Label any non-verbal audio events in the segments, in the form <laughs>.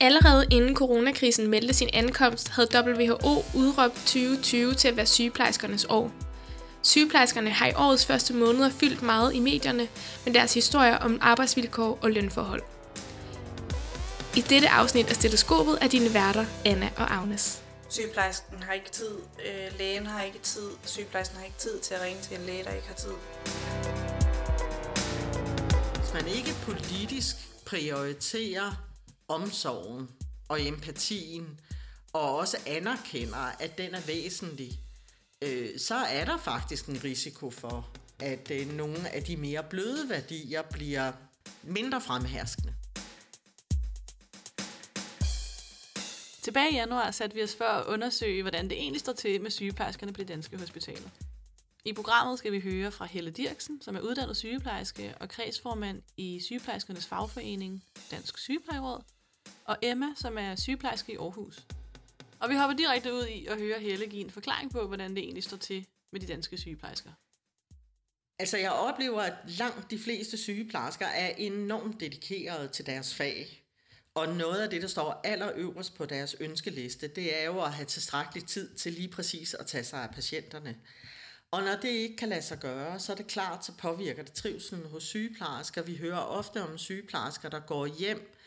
Allerede inden coronakrisen meldte sin ankomst, havde WHO udråbt 2020 til at være sygeplejerskernes år. Sygeplejerskerne har i årets første måneder fyldt meget i medierne med deres historier om arbejdsvilkår og lønforhold. I dette afsnit af Stetoskopet er dine værter Anna og Agnes. Sygeplejersken har ikke tid, øh, lægen har ikke tid, sygeplejersken har ikke tid til at ringe til en læge, der ikke har tid. Hvis man ikke politisk prioriterer omsorgen og empatien, og også anerkender, at den er væsentlig, øh, så er der faktisk en risiko for, at øh, nogle af de mere bløde værdier bliver mindre fremherskende. Tilbage i januar satte vi os for at undersøge, hvordan det egentlig står til med sygeplejerskerne på de danske hospitaler. I programmet skal vi høre fra Helle Dirksen, som er uddannet sygeplejerske og kredsformand i sygeplejerskernes fagforening Dansk Sygeplejeråd, og Emma, som er sygeplejerske i Aarhus. Og vi hopper direkte ud i at høre Helle give en forklaring på, hvordan det egentlig står til med de danske sygeplejersker. Altså jeg oplever, at langt de fleste sygeplejersker er enormt dedikerede til deres fag. Og noget af det, der står allerøverst på deres ønskeliste, det er jo at have tilstrækkelig tid til lige præcis at tage sig af patienterne. Og når det ikke kan lade sig gøre, så er det klart, så påvirker det trivselen hos sygeplejersker. Vi hører ofte om sygeplejersker, der går hjem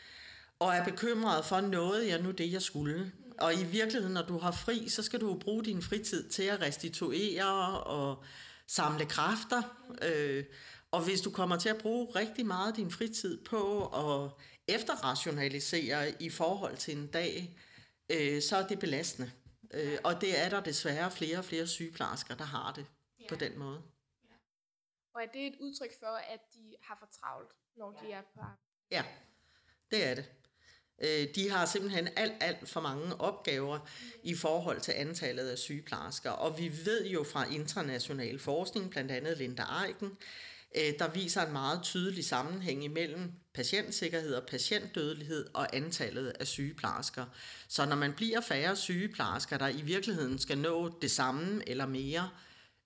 og er bekymret for, noget jeg nu det, jeg skulle. Og i virkeligheden, når du har fri, så skal du bruge din fritid til at restituere og samle kræfter. Øh, og hvis du kommer til at bruge rigtig meget af din fritid på at efterrationalisere i forhold til en dag, øh, så er det belastende. Øh, og det er der desværre flere og flere sygeplejersker, der har det ja. på den måde. Ja. Og er det et udtryk for, at de har for travlt, når ja. de er på Ja, det er det. Øh, de har simpelthen alt, alt for mange opgaver i forhold til antallet af sygeplejersker. Og vi ved jo fra international forskning, blandt andet Linda Eiken, øh, der viser en meget tydelig sammenhæng imellem patientsikkerhed og patientdødelighed og antallet af sygeplejersker. Så når man bliver færre sygeplejersker, der i virkeligheden skal nå det samme eller mere,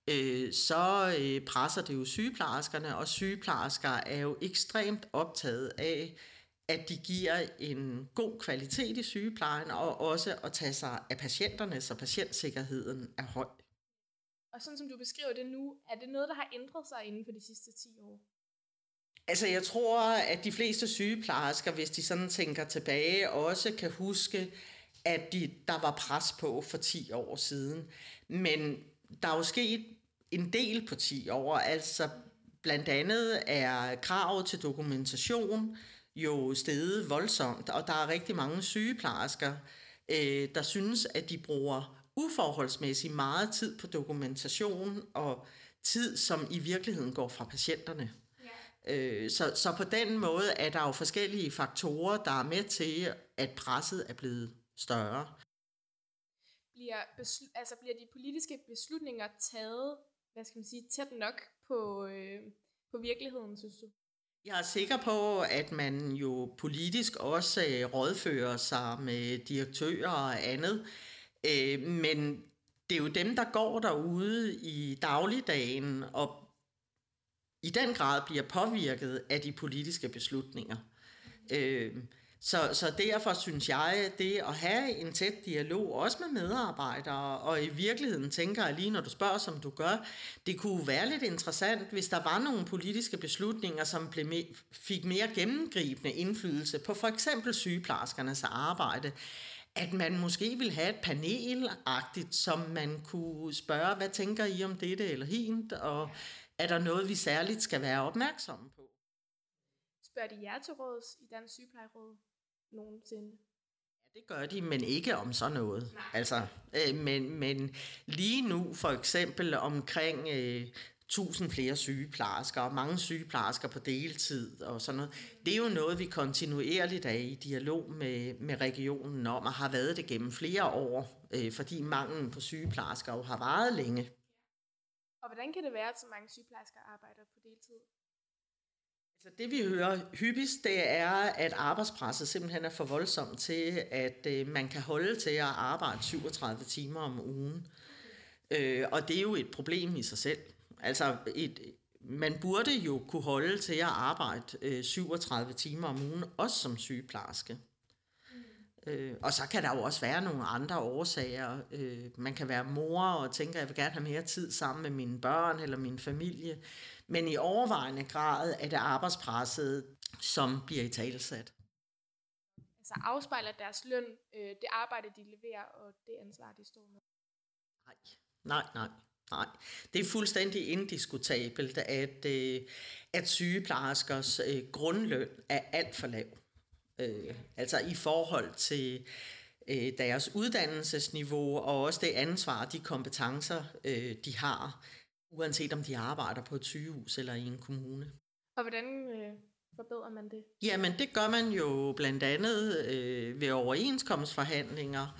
øh, så øh, presser det jo sygeplejerskerne, og sygeplejersker er jo ekstremt optaget af, at de giver en god kvalitet i sygeplejen, og også at tage sig af patienterne, så patientsikkerheden er høj. Og sådan som du beskriver det nu, er det noget, der har ændret sig inden for de sidste 10 år? Altså jeg tror, at de fleste sygeplejersker, hvis de sådan tænker tilbage, også kan huske, at de, der var pres på for 10 år siden. Men der er jo sket en del på 10 år, altså blandt andet er kravet til dokumentation, jo steget voldsomt, og der er rigtig mange sygeplejersker, øh, der synes, at de bruger uforholdsmæssigt meget tid på dokumentation og tid, som i virkeligheden går fra patienterne. Ja. Øh, så, så på den måde er der jo forskellige faktorer, der er med til, at presset er blevet større. Bliver, besl- altså bliver de politiske beslutninger taget, hvad skal man sige, tæt nok på, øh, på virkeligheden, synes du? Jeg er sikker på, at man jo politisk også øh, rådfører sig med direktører og andet, øh, men det er jo dem, der går derude i dagligdagen og i den grad bliver påvirket af de politiske beslutninger. Øh, så, så derfor synes jeg, det at have en tæt dialog, også med medarbejdere, og i virkeligheden tænker jeg lige, når du spørger, som du gør, det kunne være lidt interessant, hvis der var nogle politiske beslutninger, som blev me- fik mere gennemgribende indflydelse på for eksempel sygeplejerskernes arbejde, at man måske ville have et panelagtigt, som man kunne spørge, hvad tænker I om dette eller hint, og er der noget, vi særligt skal være opmærksomme på? Spørger de jer til råds i Dansk Sygeplejeråd nogensinde? Ja, det gør de, men ikke om sådan noget. Nej. Altså, øh, men, men lige nu for eksempel omkring øh, 1000 flere sygeplejersker, og mange sygeplejersker på deltid og sådan noget. Det er jo noget, vi kontinuerligt er i dialog med, med regionen om, og har været det gennem flere år, øh, fordi manglen på sygeplejersker jo har varet længe. Og hvordan kan det være, at så mange sygeplejersker arbejder på deltid? Altså det vi hører hyppigst, det er, at arbejdspresset simpelthen er for voldsomt til, at øh, man kan holde til at arbejde 37 timer om ugen. Øh, og det er jo et problem i sig selv. Altså et, man burde jo kunne holde til at arbejde øh, 37 timer om ugen, også som sygeplejerske. Øh, og så kan der jo også være nogle andre årsager. Øh, man kan være mor og tænker, at jeg vil gerne have mere tid sammen med mine børn eller min familie. Men i overvejende grad er det arbejdspresset, som bliver i talesat. Altså afspejler deres løn, øh, det arbejde, de leverer, og det ansvar, de står med? Nej, nej, nej. Nej, det er fuldstændig indiskutabelt, at, øh, at sygeplejerskers øh, grundløn er alt for lav. Øh, altså i forhold til øh, deres uddannelsesniveau og også det ansvar, de kompetencer, øh, de har, uanset om de arbejder på et sygehus eller i en kommune. Og hvordan øh, forbedrer man det? Jamen det gør man jo blandt andet øh, ved overenskomstforhandlinger,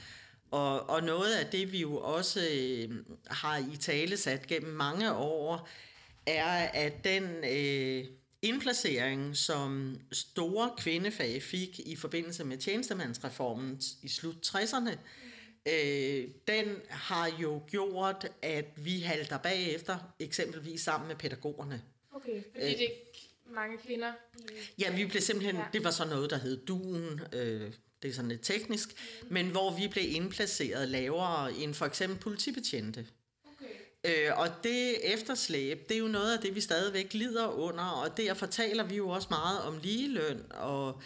og, og noget af det, vi jo også øh, har i tale sat gennem mange år, er, at den øh, indplacering, som store kvindefag fik i forbindelse med tjenestemandsreformen i slut 60'erne, øh, den har jo gjort, at vi halter bagefter, eksempelvis sammen med pædagogerne. Okay, fordi øh, det er mange kvinder? Ja, vi blev simpelthen, ja. det var så noget, der hed DUN, øh, det er sådan lidt teknisk, mm. men hvor vi blev indplaceret lavere end for eksempel politibetjente. Okay. Øh, og det efterslæb, det er jo noget af det, vi stadigvæk lider under, og derfor taler vi jo også meget om ligeløn, og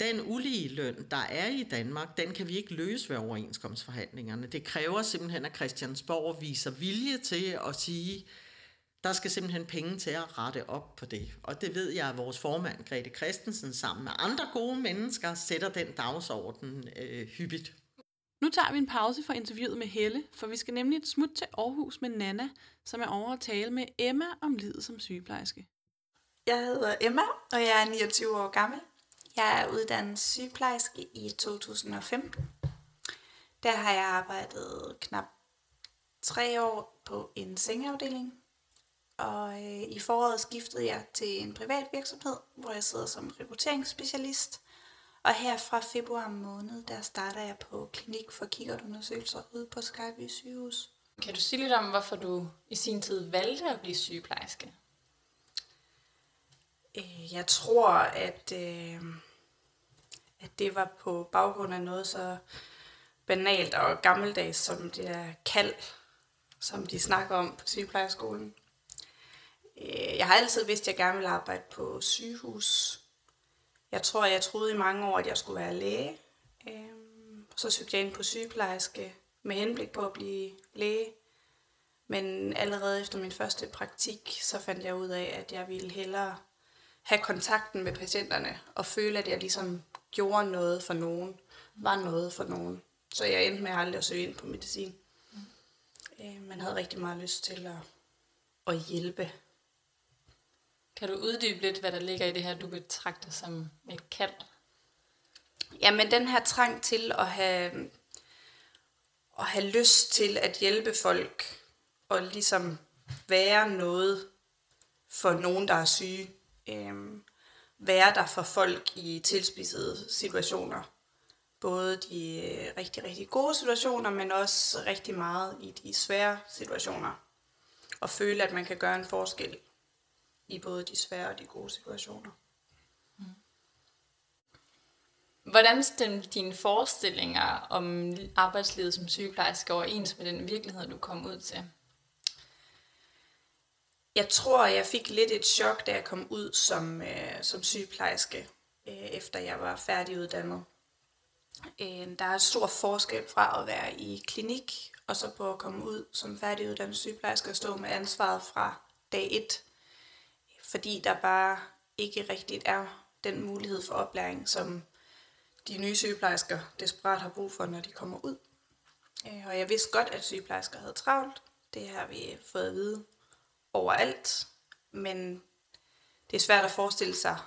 den ulige løn, der er i Danmark, den kan vi ikke løse ved overenskomstforhandlingerne. Det kræver simpelthen, at Christiansborg viser vilje til at sige, der skal simpelthen penge til at rette op på det. Og det ved jeg, at vores formand, Grete Christensen, sammen med andre gode mennesker, sætter den dagsorden øh, hyppigt. Nu tager vi en pause for interviewet med Helle, for vi skal nemlig et smut til Aarhus med Nana, som er over at tale med Emma om livet som sygeplejerske. Jeg hedder Emma, og jeg er 29 år gammel. Jeg er uddannet sygeplejerske i 2015. Der har jeg arbejdet knap tre år på en sengeafdeling og øh, i foråret skiftede jeg til en privat virksomhed, hvor jeg sidder som rekrutteringsspecialist. Og her fra februar måned, der starter jeg på klinik for kikkertundersøgelser ude på Skyby sygehus. Kan du sige lidt om, hvorfor du i sin tid valgte at blive sygeplejerske? Øh, jeg tror, at, øh, at det var på baggrund af noget så banalt og gammeldags som det der kald, som de snakker om på sygeplejerskolen. Øh, jeg har altid vidst, at jeg gerne ville arbejde på sygehus. Jeg tror, jeg troede i mange år, at jeg skulle være læge. Øh, så søgte jeg ind på sygeplejerske med henblik på at blive læge. Men allerede efter min første praktik, så fandt jeg ud af, at jeg ville hellere have kontakten med patienterne og føle, at jeg ligesom gjorde noget for nogen, var noget for nogen. Så jeg endte med aldrig at søge ind på medicin. Mm. Man havde rigtig meget lyst til at, at hjælpe kan du uddybe lidt, hvad der ligger i det her, du betragter som et kald? Jamen, den her trang til at have, at have lyst til at hjælpe folk, og ligesom være noget for nogen, der er syge øh, være der for folk i tilspidsede situationer. Både de øh, rigtig, rigtig gode situationer, men også rigtig meget i de svære situationer. Og føle, at man kan gøre en forskel i både de svære og de gode situationer. Mm. Hvordan stemte dine forestillinger om arbejdslivet som sygeplejerske overens med den virkelighed, du kom ud til? Jeg tror, jeg fik lidt et chok, da jeg kom ud som, øh, som sygeplejerske, øh, efter jeg var færdiguddannet. Øh, der er stor forskel fra at være i klinik, og så på at komme ud som færdiguddannet sygeplejerske og stå med ansvaret fra dag 1 fordi der bare ikke rigtigt er den mulighed for oplæring, som de nye sygeplejersker desperat har brug for, når de kommer ud. Øh, og jeg vidste godt, at sygeplejersker havde travlt. Det har vi fået at vide overalt. Men det er svært at forestille sig,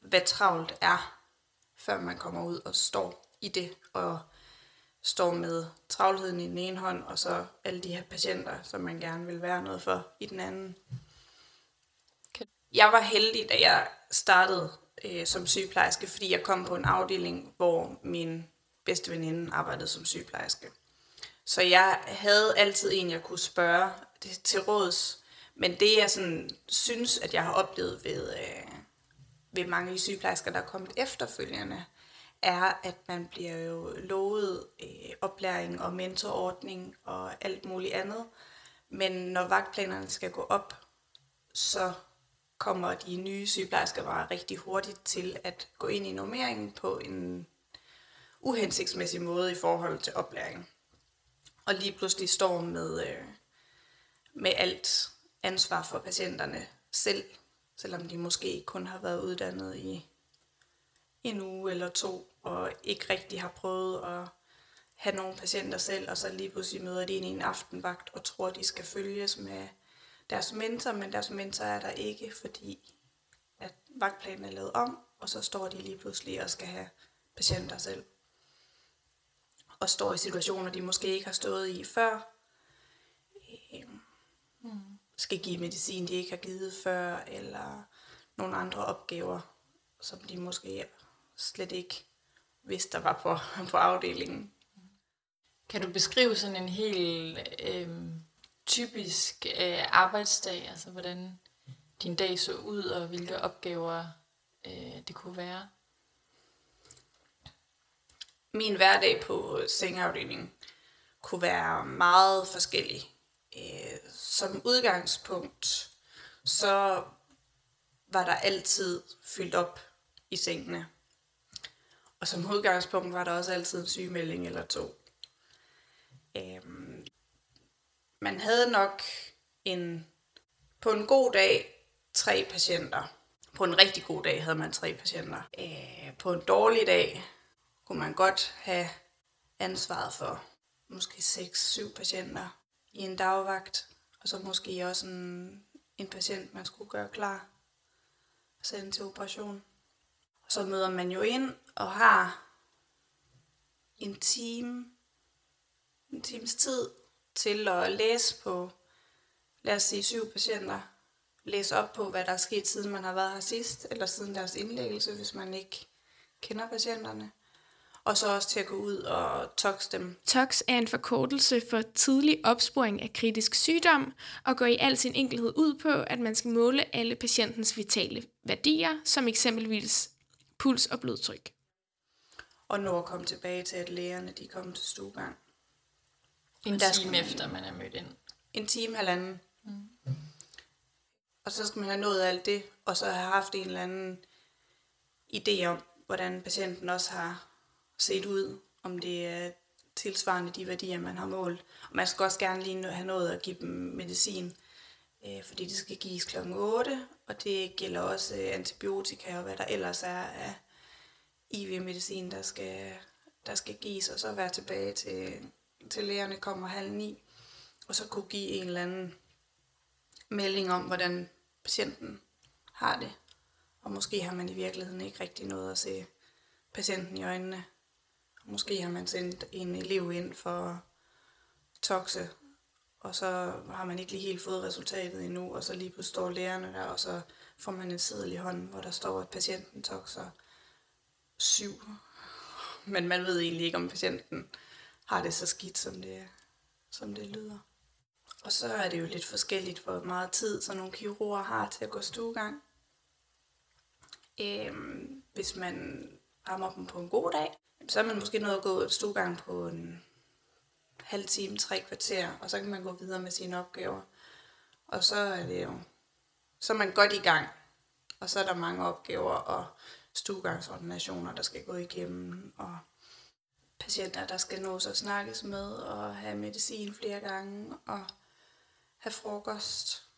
hvad travlt er, før man kommer ud og står i det, og står med travlheden i den ene hånd, og så alle de her patienter, som man gerne vil være noget for i den anden jeg var heldig, da jeg startede øh, som sygeplejerske, fordi jeg kom på en afdeling, hvor min bedste veninde arbejdede som sygeplejerske. Så jeg havde altid en, jeg kunne spørge til råds. Men det, jeg sådan, synes, at jeg har oplevet ved, øh, ved mange sygeplejersker, der er kommet efterfølgende, er, at man bliver jo lovet øh, oplæring og mentorordning og alt muligt andet. Men når vagtplanerne skal gå op, så kommer de nye sygeplejersker bare rigtig hurtigt til at gå ind i normeringen på en uhensigtsmæssig måde i forhold til oplæringen. Og lige pludselig står med, øh, med alt ansvar for patienterne selv, selvom de måske kun har været uddannet i en uge eller to, og ikke rigtig har prøvet at have nogle patienter selv, og så lige pludselig møder de ind i en aftenvagt og tror, de skal følges med deres mentor, men deres mentor er der ikke, fordi at vagtplanen er lavet om, og så står de lige pludselig og skal have patienter selv. Og står i situationer, de måske ikke har stået i før. Skal give medicin, de ikke har givet før, eller nogle andre opgaver, som de måske slet ikke vidste, der var på, <laughs> på afdelingen. Kan du beskrive sådan en helt øh, typisk øh, arbejdsdag, altså hvordan din dag så ud, og hvilke opgaver øh, det kunne være? Min hverdag på sengeafdelingen kunne være meget forskellig. Øh, som udgangspunkt, så var der altid fyldt op i sengene. Og som udgangspunkt var der også altid en sygemelding eller to. Øhm, man havde nok en, på en god dag tre patienter. På en rigtig god dag havde man tre patienter. Øh, på en dårlig dag kunne man godt have ansvaret for måske 6-7 patienter i en dagvagt. Og så måske også en, en patient, man skulle gøre klar og sende til operation. Og så møder man jo ind og har en time, en times tid til at læse på, lad os sige, syv patienter. Læse op på, hvad der er sket, siden man har været her sidst, eller siden deres indlæggelse, hvis man ikke kender patienterne. Og så også til at gå ud og tox dem. TOX er en forkortelse for tidlig opsporing af kritisk sygdom og går i al sin enkelhed ud på, at man skal måle alle patientens vitale værdier, som eksempelvis puls og blodtryk. Og nå at komme tilbage til, at lægerne de kom til stuegang. En Der time skal- efter man er mødt ind. En time, halvanden. Mm. Og så skal man have nået alt det, og så have haft en eller anden idé om, hvordan patienten også har set ud, om det er tilsvarende de værdier, man har målt. Og man skal også gerne lige nå- have nået at give dem medicin, øh, fordi det skal gives kl. 8, og det gælder også øh, antibiotika og hvad der ellers er af IV-medicin, der skal, der skal gives, og så være tilbage til, til lægerne kommer halv ni, og så kunne give en eller anden melding om, hvordan patienten har det. Og måske har man i virkeligheden ikke rigtig noget at se patienten i øjnene. Måske har man sendt en elev ind for toxe, og så har man ikke lige helt fået resultatet endnu, og så lige pludselig står lærerne der, og så får man en seddel i hånden, hvor der står, at patienten toxer syv. Men man ved egentlig ikke, om patienten har det så skidt, som det, som det lyder. Og så er det jo lidt forskelligt, hvor meget tid sådan nogle kirurger har til at gå stuegang. Øhm, hvis man rammer dem på en god dag, så er man måske nået at gå stuegang på en halv time, tre kvarter, og så kan man gå videre med sine opgaver. Og så er det jo, så er man godt i gang. Og så er der mange opgaver og stuegangsordinationer, der skal gå igennem, og patienter, der skal nås og snakkes med, og have medicin flere gange, og have frokost.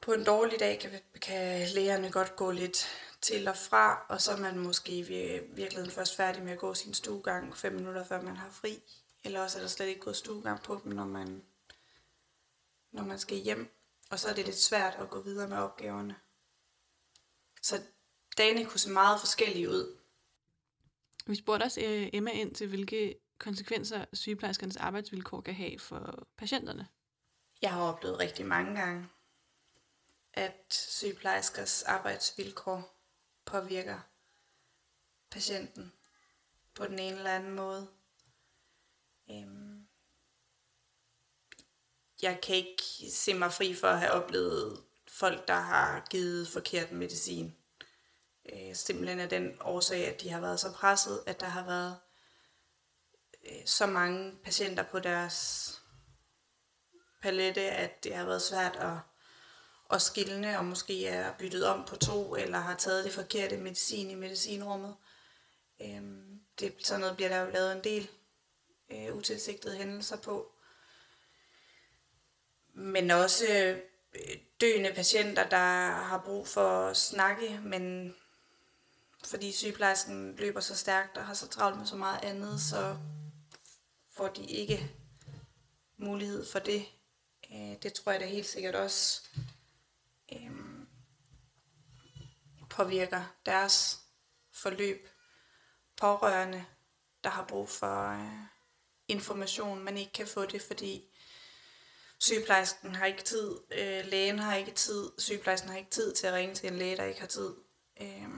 På en dårlig dag kan, kan lægerne godt gå lidt til og fra, og så er man måske i vir- virkeligheden først færdig med at gå sin stuegang fem minutter, før man har fri. Eller også er der slet ikke gået stuegang på dem, når man, når man skal hjem. Og så er det lidt svært at gå videre med opgaverne. Så dagene kunne se meget forskellige ud. Vi spurgte også øh, Emma ind til, hvilke konsekvenser sygeplejerskernes arbejdsvilkår kan have for patienterne. Jeg har oplevet rigtig mange gange, at sygeplejerskers arbejdsvilkår påvirker patienten på den ene eller anden måde. Øhm, Jeg kan ikke se mig fri for at have oplevet folk, der har givet forkert medicin. Øh, simpelthen af den årsag, at de har været så presset, at der har været øh, så mange patienter på deres palette, at det har været svært at, og skillende, og måske er byttet om på to, eller har taget det forkerte medicin i medicinrummet. Øhm, det, sådan noget bliver der jo lavet en del øh, utilsigtede hændelser på. Men også øh, døende patienter, der har brug for at snakke, men fordi sygeplejersken løber så stærkt og har så travlt med så meget andet, så får de ikke mulighed for det. Øh, det tror jeg da helt sikkert også øh, påvirker deres forløb. Pårørende, der har brug for øh, information, man ikke kan få det, fordi sygeplejersken har ikke tid, øh, lægen har ikke tid, sygeplejersken har ikke tid til at ringe til en læge, der ikke har tid. Øh.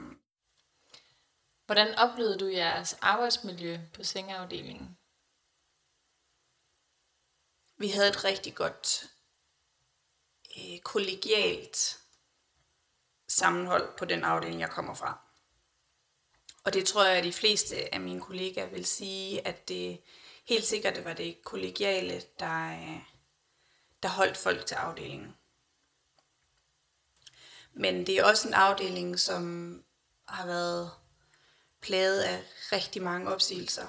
Hvordan oplevede du jeres arbejdsmiljø på sengeafdelingen? Vi havde et rigtig godt øh, kollegialt sammenhold på den afdeling, jeg kommer fra. Og det tror jeg, at de fleste af mine kollegaer vil sige, at det helt sikkert det var det kollegiale, der, øh, der holdt folk til afdelingen. Men det er også en afdeling, som har været plaget af rigtig mange opsigelser.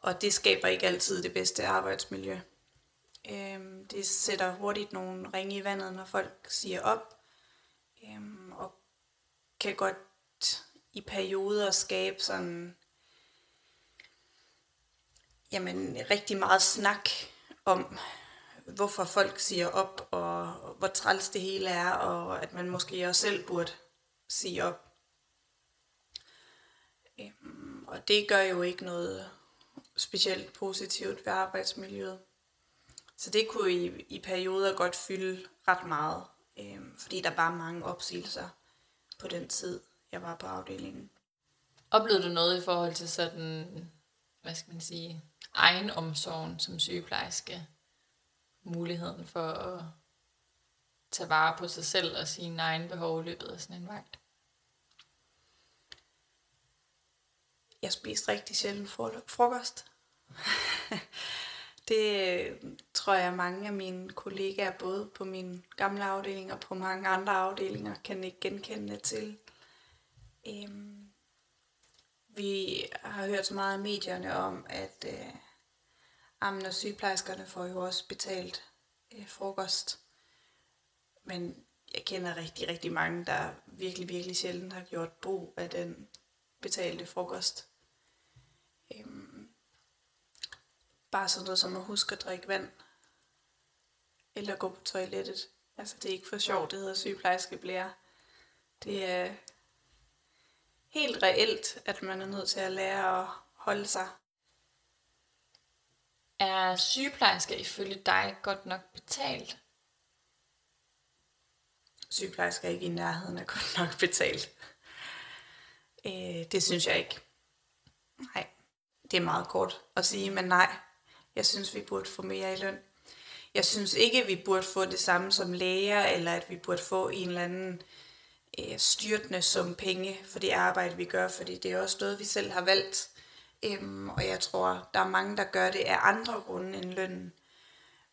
Og det skaber ikke altid det bedste arbejdsmiljø. Øhm, det sætter hurtigt nogle ringe i vandet, når folk siger op, øhm, og kan godt i perioder skabe sådan, jamen, rigtig meget snak om, hvorfor folk siger op, og hvor træls det hele er, og at man måske også selv burde sige op. Øhm, og det gør jo ikke noget specielt positivt ved arbejdsmiljøet. Så det kunne i, i perioder godt fylde ret meget, øh, fordi der var mange opsigelser på den tid, jeg var på afdelingen. Oplevede du noget i forhold til sådan, hvad skal man sige, egenomsorgen som sygeplejerske? Muligheden for at tage vare på sig selv og sine egne behov i løbet af sådan en vagt? Jeg spiste rigtig sjældent frokost. <laughs> det øh, tror jeg mange af mine kollegaer, både på min gamle afdeling og på mange andre afdelinger, kan ikke genkende til. Øhm, vi har hørt så meget af medierne om, at øh, ammen og sygeplejerskerne får jo også betalt øh, frokost. Men jeg kender rigtig, rigtig mange, der virkelig, virkelig sjældent har gjort brug af den betalte frokost. Øhm, bare sådan noget som at huske at drikke vand. Eller gå på toilettet. Altså det er ikke for sjovt, det hedder sygeplejerske blære. Det er helt reelt, at man er nødt til at lære at holde sig. Er sygeplejersker ifølge dig godt nok betalt? Sygeplejersker er ikke i nærheden af godt nok betalt. Øh, det synes jeg ikke. Nej, det er meget kort at sige, men nej. Jeg synes, vi burde få mere i løn. Jeg synes ikke, vi burde få det samme som læger, eller at vi burde få en eller anden øh, styrtende som penge for det arbejde, vi gør, fordi det er også noget, vi selv har valgt. Øhm, og jeg tror, der er mange, der gør det af andre grunde end lønnen.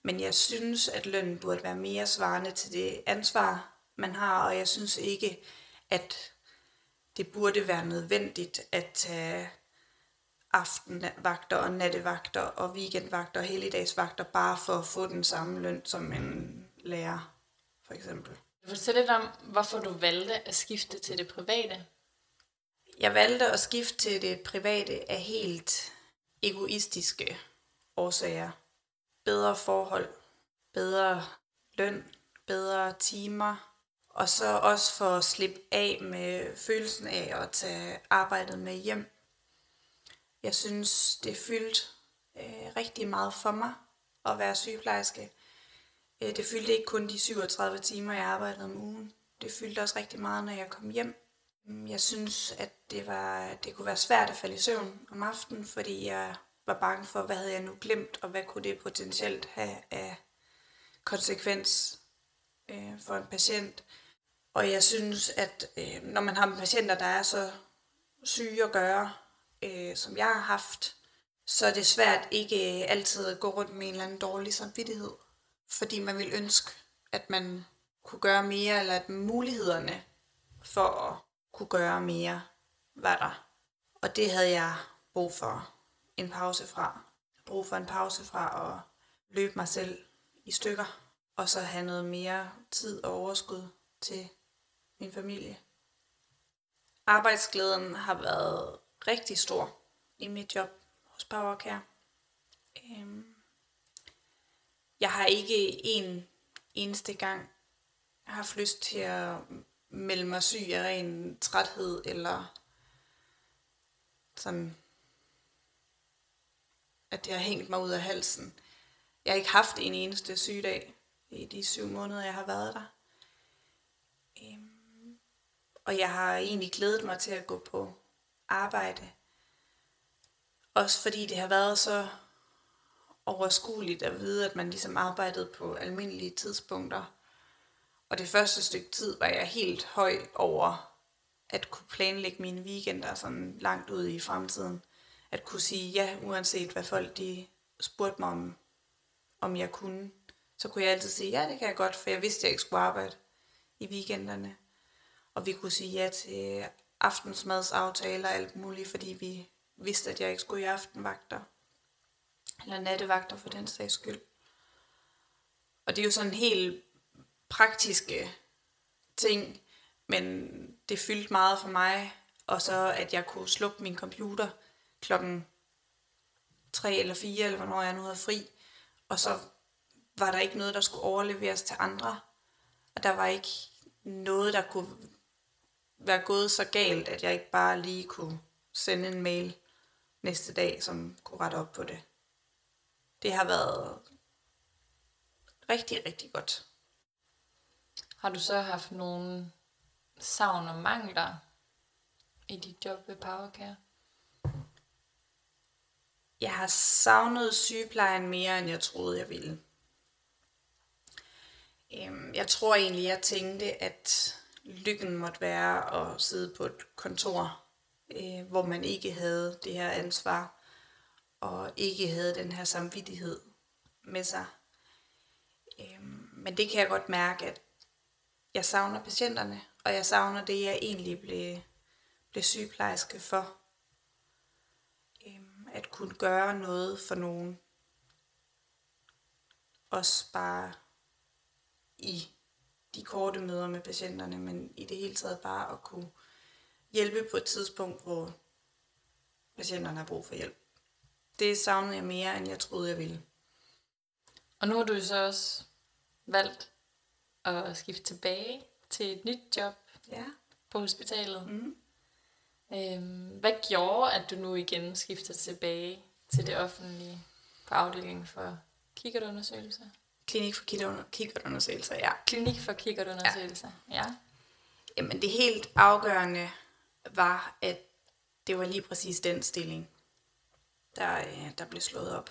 Men jeg synes, at lønnen burde være mere svarende til det ansvar, man har, og jeg synes ikke, at det burde være nødvendigt at tage aftenvagter og nattevagter og weekendvagter og helligdagsvagter bare for at få den samme løn som en lærer, for eksempel. Du fortælle lidt om, hvorfor du valgte at skifte til det private. Jeg valgte at skifte til det private af helt egoistiske årsager. Bedre forhold, bedre løn, bedre timer, og så også for at slippe af med følelsen af at tage arbejdet med hjem. Jeg synes, det fyldte øh, rigtig meget for mig at være sygeplejerske. Øh, det fyldte ikke kun de 37 timer, jeg arbejdede om ugen. Det fyldte også rigtig meget, når jeg kom hjem. Mm, jeg synes, at det, var, det kunne være svært at falde i søvn om aftenen, fordi jeg var bange for, hvad havde jeg nu glemt, og hvad kunne det potentielt have af konsekvens øh, for en patient. Og jeg synes, at øh, når man har med patienter, der er så syge at gøre, øh, som jeg har haft, så er det svært ikke altid at gå rundt med en eller anden dårlig samvittighed. Fordi man vil ønske, at man kunne gøre mere, eller at mulighederne for at kunne gøre mere var der. Og det havde jeg brug for en pause fra. Brug for en pause fra at løbe mig selv i stykker, og så have noget mere tid og overskud til min familie. Arbejdsglæden har været rigtig stor i mit job hos Powercare. Øhm, jeg har ikke en eneste gang haft lyst til at melde mig syg af ren træthed eller sådan, at det har hængt mig ud af halsen. Jeg har ikke haft en eneste sygedag i de syv måneder, jeg har været der. Øhm, og jeg har egentlig glædet mig til at gå på arbejde. Også fordi det har været så overskueligt at vide, at man ligesom arbejdede på almindelige tidspunkter. Og det første stykke tid var jeg helt høj over at kunne planlægge mine weekender sådan langt ud i fremtiden. At kunne sige ja, uanset hvad folk de spurgte mig om, om jeg kunne. Så kunne jeg altid sige, ja, det kan jeg godt, for jeg vidste, at jeg ikke skulle arbejde i weekenderne. Og vi kunne sige ja til aftensmadsaftaler og alt muligt, fordi vi vidste, at jeg ikke skulle i aftenvagter. Eller nattevagter for den sags skyld. Og det er jo sådan helt praktiske ting, men det fyldte meget for mig. Og så at jeg kunne slukke min computer klokken 3 eller 4, eller hvornår jeg nu havde fri. Og så var der ikke noget, der skulle overleveres til andre. Og der var ikke noget, der kunne være gået så galt, at jeg ikke bare lige kunne sende en mail næste dag, som kunne rette op på det. Det har været rigtig, rigtig godt. Har du så haft nogle savn og mangler i dit job ved Powercare? Jeg har savnet sygeplejen mere, end jeg troede, jeg ville. Øhm, jeg tror egentlig, jeg tænkte, at lykken måtte være at sidde på et kontor, øh, hvor man ikke havde det her ansvar, og ikke havde den her samvittighed med sig. Øh, men det kan jeg godt mærke, at jeg savner patienterne, og jeg savner det, jeg egentlig blev, blev sygeplejerske for. Øh, at kunne gøre noget for nogen. Også bare i de korte møder med patienterne, men i det hele taget bare at kunne hjælpe på et tidspunkt, hvor patienterne har brug for hjælp. Det savnede jeg mere, end jeg troede, jeg ville. Og nu har du så også valgt at skifte tilbage til et nyt job Ja. på hospitalet. Mm. Øhm, hvad gjorde, at du nu igen skifter tilbage til det offentlige på afdelingen for kikkertundersøgelser? Klinik for kikkertunder- kikkertundersøgelser, ja. Klinik for kikkertundersøgelser, ja. ja. Jamen det helt afgørende var, at det var lige præcis den stilling, der, øh, der blev slået op.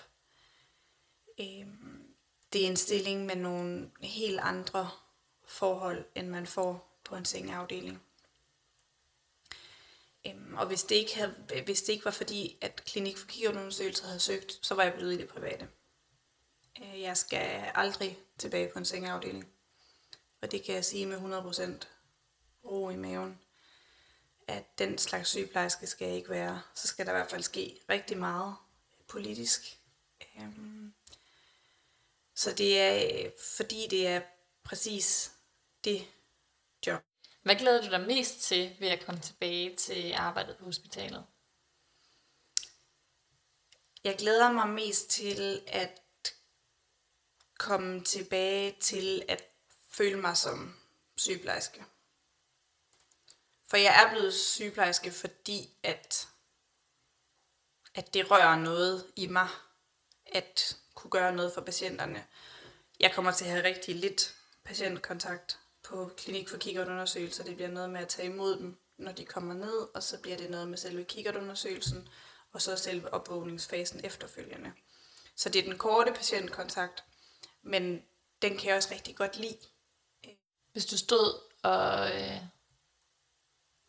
Øhm, det er en stilling med nogle helt andre forhold, end man får på en sengeafdeling. Øhm, og hvis det, ikke havde, hvis det ikke var fordi, at Klinik for Kiggerundersøgelser havde søgt, så var jeg blevet i det private. Øh, Jeg skal aldrig tilbage på en sengeafdeling. Og det kan jeg sige med 100% ro i maven, at den slags sygeplejerske skal jeg ikke være. Så skal der i hvert fald ske rigtig meget politisk. Øhm, Så det er, fordi det er præcis det job. Hvad glæder du dig mest til ved at komme tilbage til arbejdet på hospitalet? Jeg glæder mig mest til at komme tilbage til at føle mig som sygeplejerske. For jeg er blevet sygeplejerske, fordi at, at det rører noget i mig, at kunne gøre noget for patienterne. Jeg kommer til at have rigtig lidt patientkontakt på klinik for kikkertundersøgelser. Det bliver noget med at tage imod dem, når de kommer ned, og så bliver det noget med selve kikkertundersøgelsen, og så selve opvågningsfasen efterfølgende. Så det er den korte patientkontakt, men den kan jeg også rigtig godt lide. Hvis du stod og øh,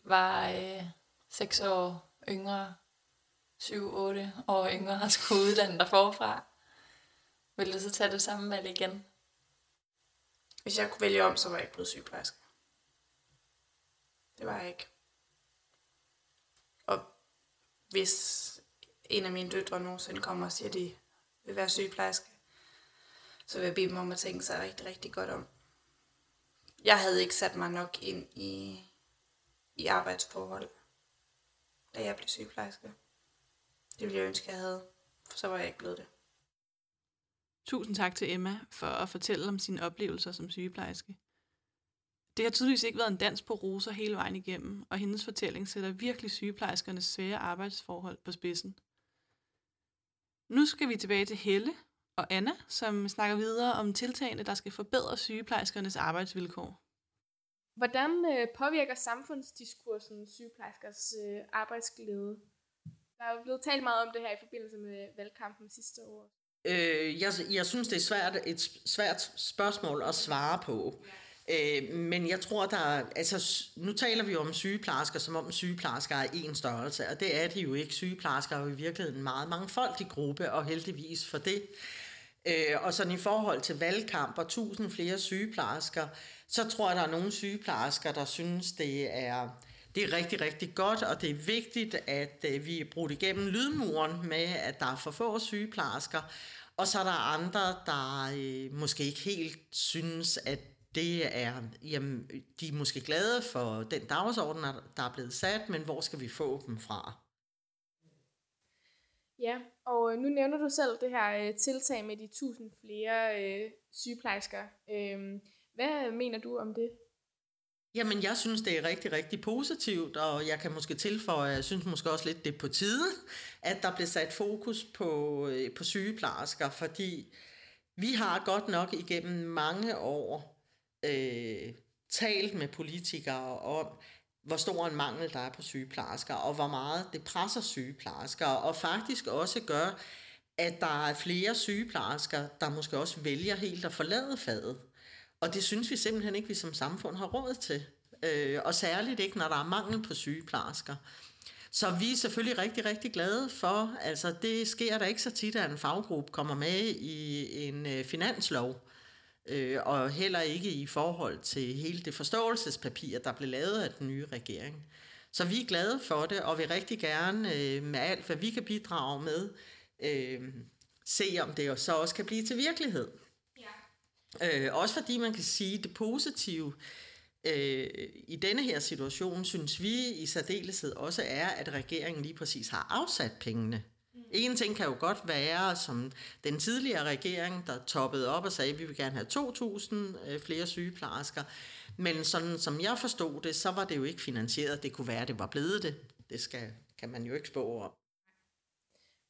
var øh, 6 år yngre, 7-8 år yngre og skulle uddanne dig forfra, vil du så tage det samme valg igen? Hvis jeg kunne vælge om, så var jeg ikke blevet sygeplejerske. Det var jeg ikke. Og hvis en af mine døtre nogensinde kommer og siger, at de vil være sygeplejerske, så vil jeg bede dem om at tænke sig rigtig, rigtig godt om. Jeg havde ikke sat mig nok ind i, i arbejdsforhold, da jeg blev sygeplejerske. Det ville jeg ønske, jeg havde, for så var jeg ikke blevet det. Tusind tak til Emma for at fortælle om sine oplevelser som sygeplejerske. Det har tydeligvis ikke været en dans på roser hele vejen igennem, og hendes fortælling sætter virkelig sygeplejerskernes svære arbejdsforhold på spidsen. Nu skal vi tilbage til Helle og Anna, som snakker videre om tiltagene, der skal forbedre sygeplejerskernes arbejdsvilkår. Hvordan øh, påvirker samfundsdiskursen sygeplejerskers øh, arbejdsglæde? Der er jo blevet talt meget om det her i forbindelse med valgkampen sidste år. Øh, jeg, jeg synes, det er svært, et svært spørgsmål at svare på. Øh, men jeg tror, der er, altså, nu taler vi jo om sygeplejersker, som om sygeplejersker er en størrelse, og det er de jo ikke. Sygeplejersker er jo i virkeligheden en meget mangfoldig gruppe, og heldigvis for det. Øh, og sådan i forhold til valgkamp og tusind flere sygeplejersker, så tror jeg, der er nogle sygeplejersker, der synes, det er, det er rigtig, rigtig godt, og det er vigtigt, at øh, vi er brugt igennem lydmuren med, at der er for få sygeplejersker. Og så er der andre, der øh, måske ikke helt synes, at det er, jamen, de er måske glade for den dagsorden, der er blevet sat, men hvor skal vi få dem fra? Ja, og øh, nu nævner du selv det her øh, tiltag med de tusind flere øh, sygeplejersker. Øh, hvad mener du om det? Jamen, jeg synes, det er rigtig, rigtig positivt, og jeg kan måske tilføje, jeg synes måske også lidt, det er på tide, at der bliver sat fokus på, øh, på sygeplejersker, fordi vi har godt nok igennem mange år øh, talt med politikere om, hvor stor en mangel der er på sygeplejersker, og hvor meget det presser sygeplejersker, og faktisk også gør, at der er flere sygeplejersker, der måske også vælger helt at forlade faget. Og det synes vi simpelthen ikke, vi som samfund har råd til. Øh, og særligt ikke, når der er mangel på sygeplejersker. Så vi er selvfølgelig rigtig, rigtig glade for, altså det sker der ikke så tit, at en faggruppe kommer med i en øh, finanslov, øh, og heller ikke i forhold til hele det forståelsespapir, der blev lavet af den nye regering. Så vi er glade for det, og vil rigtig gerne øh, med alt, hvad vi kan bidrage med, øh, se om det så også kan blive til virkelighed. Ja. Øh, også fordi man kan sige, det positive øh, i denne her situation, synes vi i særdeleshed også er, at regeringen lige præcis har afsat pengene. En ting kan jo godt være, som den tidligere regering, der toppede op og sagde, at vi vil gerne have 2.000 øh, flere sygeplejersker. Men sådan som jeg forstod det, så var det jo ikke finansieret. Det kunne være, at det var blevet det. Det skal, kan man jo ikke spå om.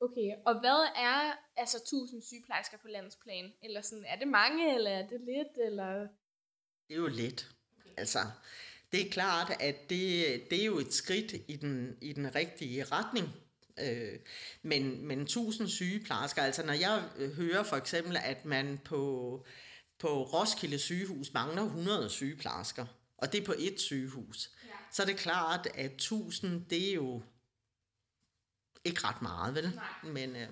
Okay, og hvad er altså 1000 sygeplejersker på landsplan? Eller sådan, er det mange, eller er det lidt, eller? Det er jo lidt. Altså, det er klart, at det, det er jo et skridt i den, i den rigtige retning. Øh, men, men 1000 sygeplejersker, altså når jeg hører for eksempel, at man på, på Roskilde sygehus mangler 100 sygeplejersker, og det er på et sygehus, ja. så er det klart, at 1000, det er jo ikke ret meget, vel? Nej. Men, øh,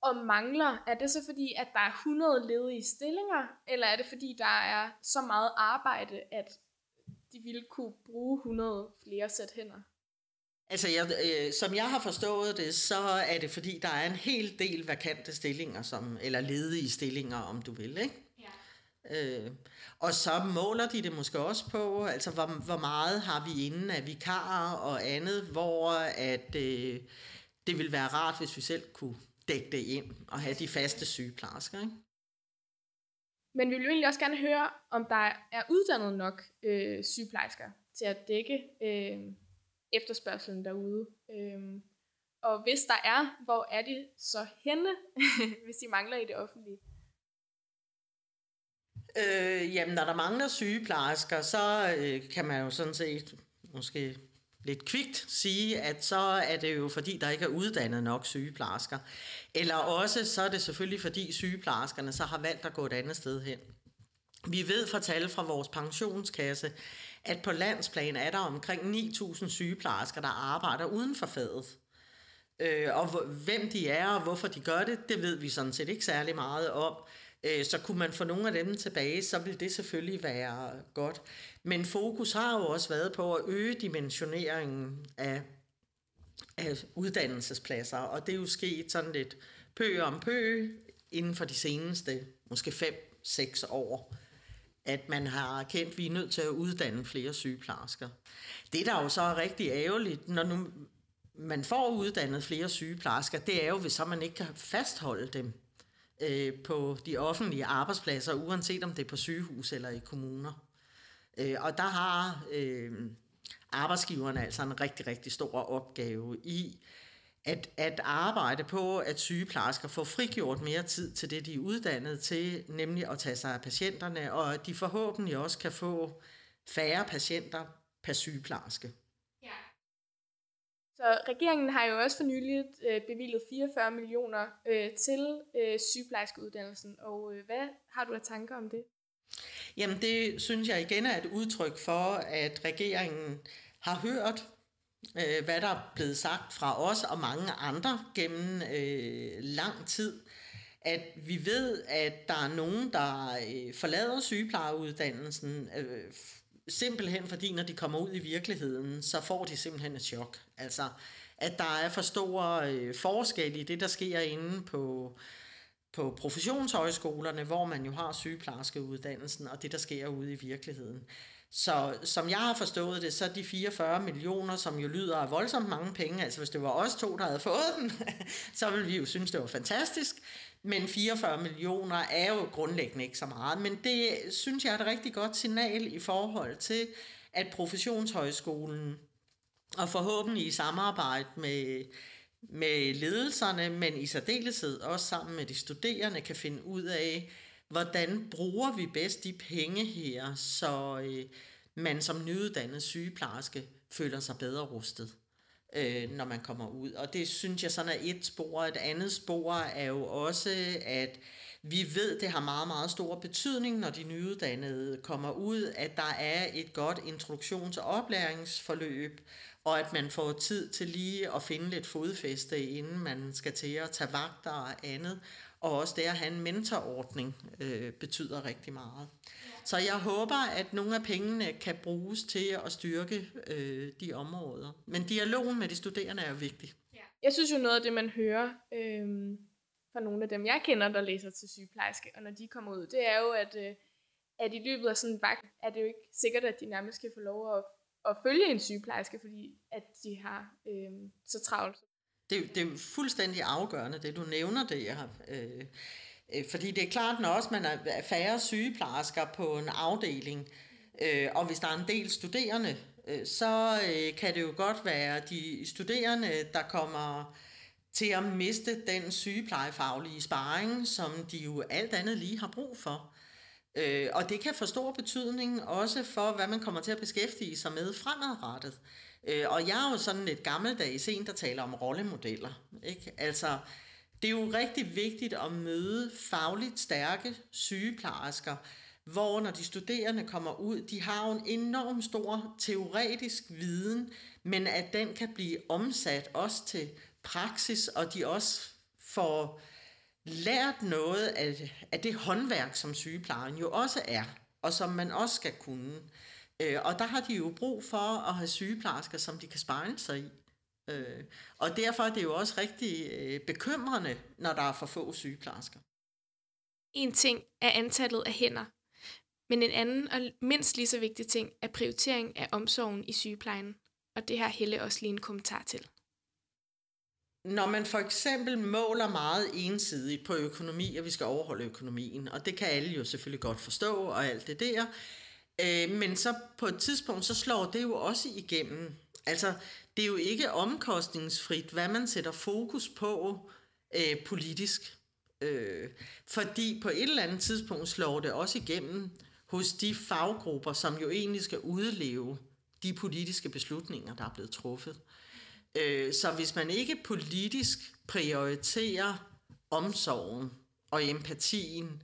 og mangler, er det så fordi, at der er 100 ledige stillinger, eller er det fordi, der er så meget arbejde, at de ville kunne bruge 100 flere sæt hænder? Altså, jeg, øh, som jeg har forstået det, så er det fordi, der er en hel del vakante stillinger, som, eller ledige stillinger, om du vil, ikke? Ja. Øh, og så måler de det måske også på, altså hvor, hvor meget har vi inden af vikarer og andet, hvor at øh, det vil være rart, hvis vi selv kunne dække det ind og have de faste sygeplejersker. Ikke? Men vi vil jo egentlig også gerne høre, om der er uddannet nok øh, sygeplejersker til at dække øh, efterspørgselen derude. Øhm, og hvis der er, hvor er de så henne, <laughs> hvis de mangler i det offentlige? Øh, jamen, når der mangler sygeplejersker, så øh, kan man jo sådan set måske lidt kvikt sige, at så er det jo fordi, der ikke er uddannet nok sygeplejersker. Eller også så er det selvfølgelig fordi sygeplejerskerne så har valgt at gå et andet sted hen. Vi ved fra tal fra vores pensionskasse, at på landsplan er der omkring 9.000 sygeplejersker, der arbejder uden for faget. Øh, og hvem de er og hvorfor de gør det, det ved vi sådan set ikke særlig meget om. Øh, så kunne man få nogle af dem tilbage, så ville det selvfølgelig være godt. Men fokus har jo også været på at øge dimensioneringen af, af uddannelsespladser, og det er jo sket sådan lidt pø om pø inden for de seneste måske 5-6 år at man har erkendt, at vi er nødt til at uddanne flere sygeplejersker. Det, der jo så er rigtig ærgerligt, når nu man får uddannet flere sygeplejersker, det er jo, hvis så man ikke kan fastholde dem øh, på de offentlige arbejdspladser, uanset om det er på sygehus eller i kommuner. Øh, og der har øh, arbejdsgiverne altså en rigtig, rigtig stor opgave i at, at arbejde på, at sygeplejersker får frigjort mere tid til det, de er uddannet til, nemlig at tage sig af patienterne, og at de forhåbentlig også kan få færre patienter per sygeplejerske. Ja. Så regeringen har jo også for nyligt øh, bevilget 44 millioner øh, til øh, sygeplejerskeuddannelsen, og øh, hvad har du af tanker om det? Jamen det synes jeg igen er et udtryk for, at regeringen har hørt øh, hvad der er blevet sagt fra os og mange andre gennem øh, lang tid, at vi ved, at der er nogen, der øh, forlader sygeplejeuddannelsen, øh, simpelthen fordi, når de kommer ud i virkeligheden, så får de simpelthen et chok. Altså, at der er for store øh, forskel i det, der sker inde på, på professionshøjskolerne, hvor man jo har sygeplejerskeuddannelsen, og det, der sker ude i virkeligheden. Så som jeg har forstået det, så de 44 millioner, som jo lyder af voldsomt mange penge, altså hvis det var os to, der havde fået den, <laughs> så ville vi jo synes, det var fantastisk. Men 44 millioner er jo grundlæggende ikke så meget. Men det synes jeg er et rigtig godt signal i forhold til, at professionshøjskolen, og forhåbentlig i samarbejde med, med ledelserne, men i særdeleshed også sammen med de studerende, kan finde ud af, hvordan bruger vi bedst de penge her, så øh, man som nyuddannet sygeplejerske føler sig bedre rustet, øh, når man kommer ud. Og det synes jeg sådan er et spor. Et andet spor er jo også, at vi ved, det har meget, meget stor betydning, når de nyuddannede kommer ud, at der er et godt introduktions- og oplæringsforløb, og at man får tid til lige at finde lidt fodfæste, inden man skal til at tage vagter og andet. Og også det at have en mentorordning øh, betyder rigtig meget. Så jeg håber, at nogle af pengene kan bruges til at styrke øh, de områder. Men dialogen med de studerende er jo vigtig. Ja. Jeg synes jo noget af det, man hører øh, fra nogle af dem, jeg kender, der læser til sygeplejerske, og når de kommer ud, det er jo, at, øh, at i løbet af sådan en vagt, er det jo ikke sikkert, at de nærmest kan få lov at, at følge en sygeplejerske, fordi at de har øh, så travlt det, det er fuldstændig afgørende, det du nævner det her. har... Øh, øh, fordi det er klart, når også man er færre sygeplejersker på en afdeling, øh, og hvis der er en del studerende, øh, så øh, kan det jo godt være de studerende, der kommer til at miste den sygeplejefaglige sparring, som de jo alt andet lige har brug for. Øh, og det kan få stor betydning også for, hvad man kommer til at beskæftige sig med fremadrettet. Øh, Øh, og jeg er jo sådan lidt gammeldags en, der taler om rollemodeller. Ikke? Altså, det er jo rigtig vigtigt at møde fagligt stærke sygeplejersker, hvor når de studerende kommer ud, de har jo en enorm stor teoretisk viden, men at den kan blive omsat også til praksis, og de også får lært noget af, af det håndværk, som sygeplejen jo også er, og som man også skal kunne. Øh, og der har de jo brug for at have sygeplejersker, som de kan spejle sig i. Øh, og derfor er det jo også rigtig øh, bekymrende, når der er for få sygeplejersker. En ting er antallet af hænder, men en anden og mindst lige så vigtig ting er prioritering af omsorgen i sygeplejen. Og det har Helle også lige en kommentar til. Når man for eksempel måler meget ensidigt på økonomi, og vi skal overholde økonomien, og det kan alle jo selvfølgelig godt forstå, og alt det der, Øh, men så på et tidspunkt, så slår det jo også igennem. Altså, det er jo ikke omkostningsfrit, hvad man sætter fokus på øh, politisk. Øh, fordi på et eller andet tidspunkt slår det også igennem hos de faggrupper, som jo egentlig skal udleve de politiske beslutninger, der er blevet truffet. Øh, så hvis man ikke politisk prioriterer omsorgen og empatien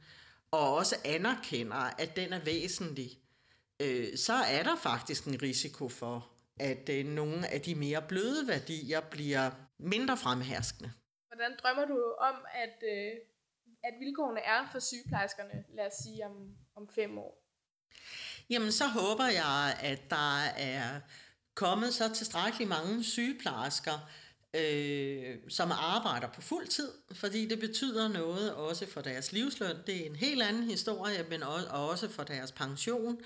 og også anerkender, at den er væsentlig, øh, så er der faktisk en risiko for, at øh, nogle af de mere bløde værdier bliver mindre fremherskende. Hvordan drømmer du om, at, øh, at vilkårene er for sygeplejerskerne, lad os sige om, om fem år? Jamen, så håber jeg, at der er kommet så tilstrækkeligt mange sygeplejersker, øh, som arbejder på fuld tid, fordi det betyder noget også for deres livsløn. Det er en helt anden historie, men også for deres pension.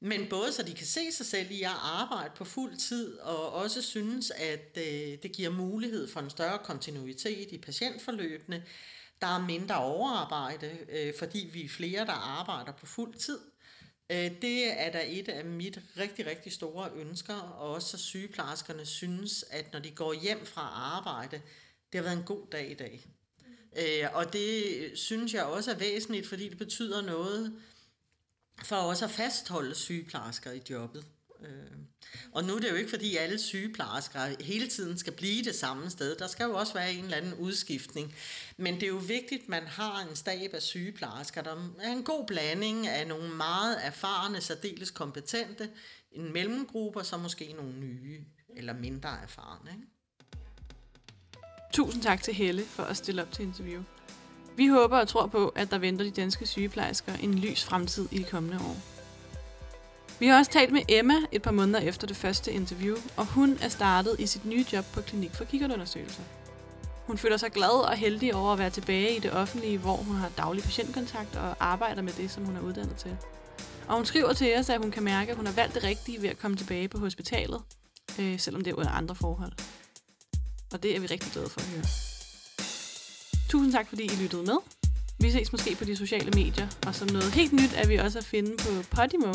Men både så de kan se sig selv i at arbejde på fuld tid, og også synes, at øh, det giver mulighed for en større kontinuitet i patientforløbene. Der er mindre overarbejde, øh, fordi vi er flere, der arbejder på fuld tid. Øh, det er da et af mit rigtig, rigtig store ønsker, og også så sygeplejerskerne synes, at når de går hjem fra arbejde, det har været en god dag i dag. Øh, og det synes jeg også er væsentligt, fordi det betyder noget for også at fastholde sygeplejersker i jobbet. Øh, og nu er det jo ikke, fordi alle sygeplejersker hele tiden skal blive det samme sted. Der skal jo også være en eller anden udskiftning. Men det er jo vigtigt, at man har en stab af sygeplejersker, der er en god blanding af nogle meget erfarne, særdeles kompetente, en mellemgruppe, og så måske nogle nye eller mindre erfarne. Ikke? Tusind tak til Helle for at stille op til interview. Vi håber og tror på, at der venter de danske sygeplejersker en lys fremtid i de kommende år. Vi har også talt med Emma et par måneder efter det første interview, og hun er startet i sit nye job på Klinik for Kikkertundersøgelser. Hun føler sig glad og heldig over at være tilbage i det offentlige, hvor hun har daglig patientkontakt og arbejder med det, som hun er uddannet til. Og hun skriver til os, at hun kan mærke, at hun har valgt det rigtige ved at komme tilbage på hospitalet, øh, selvom det er under andre forhold. Og det er vi rigtig glade for at høre. Tusind tak, fordi I lyttede med. Vi ses måske på de sociale medier, og som noget helt nyt er vi også at finde på Podimo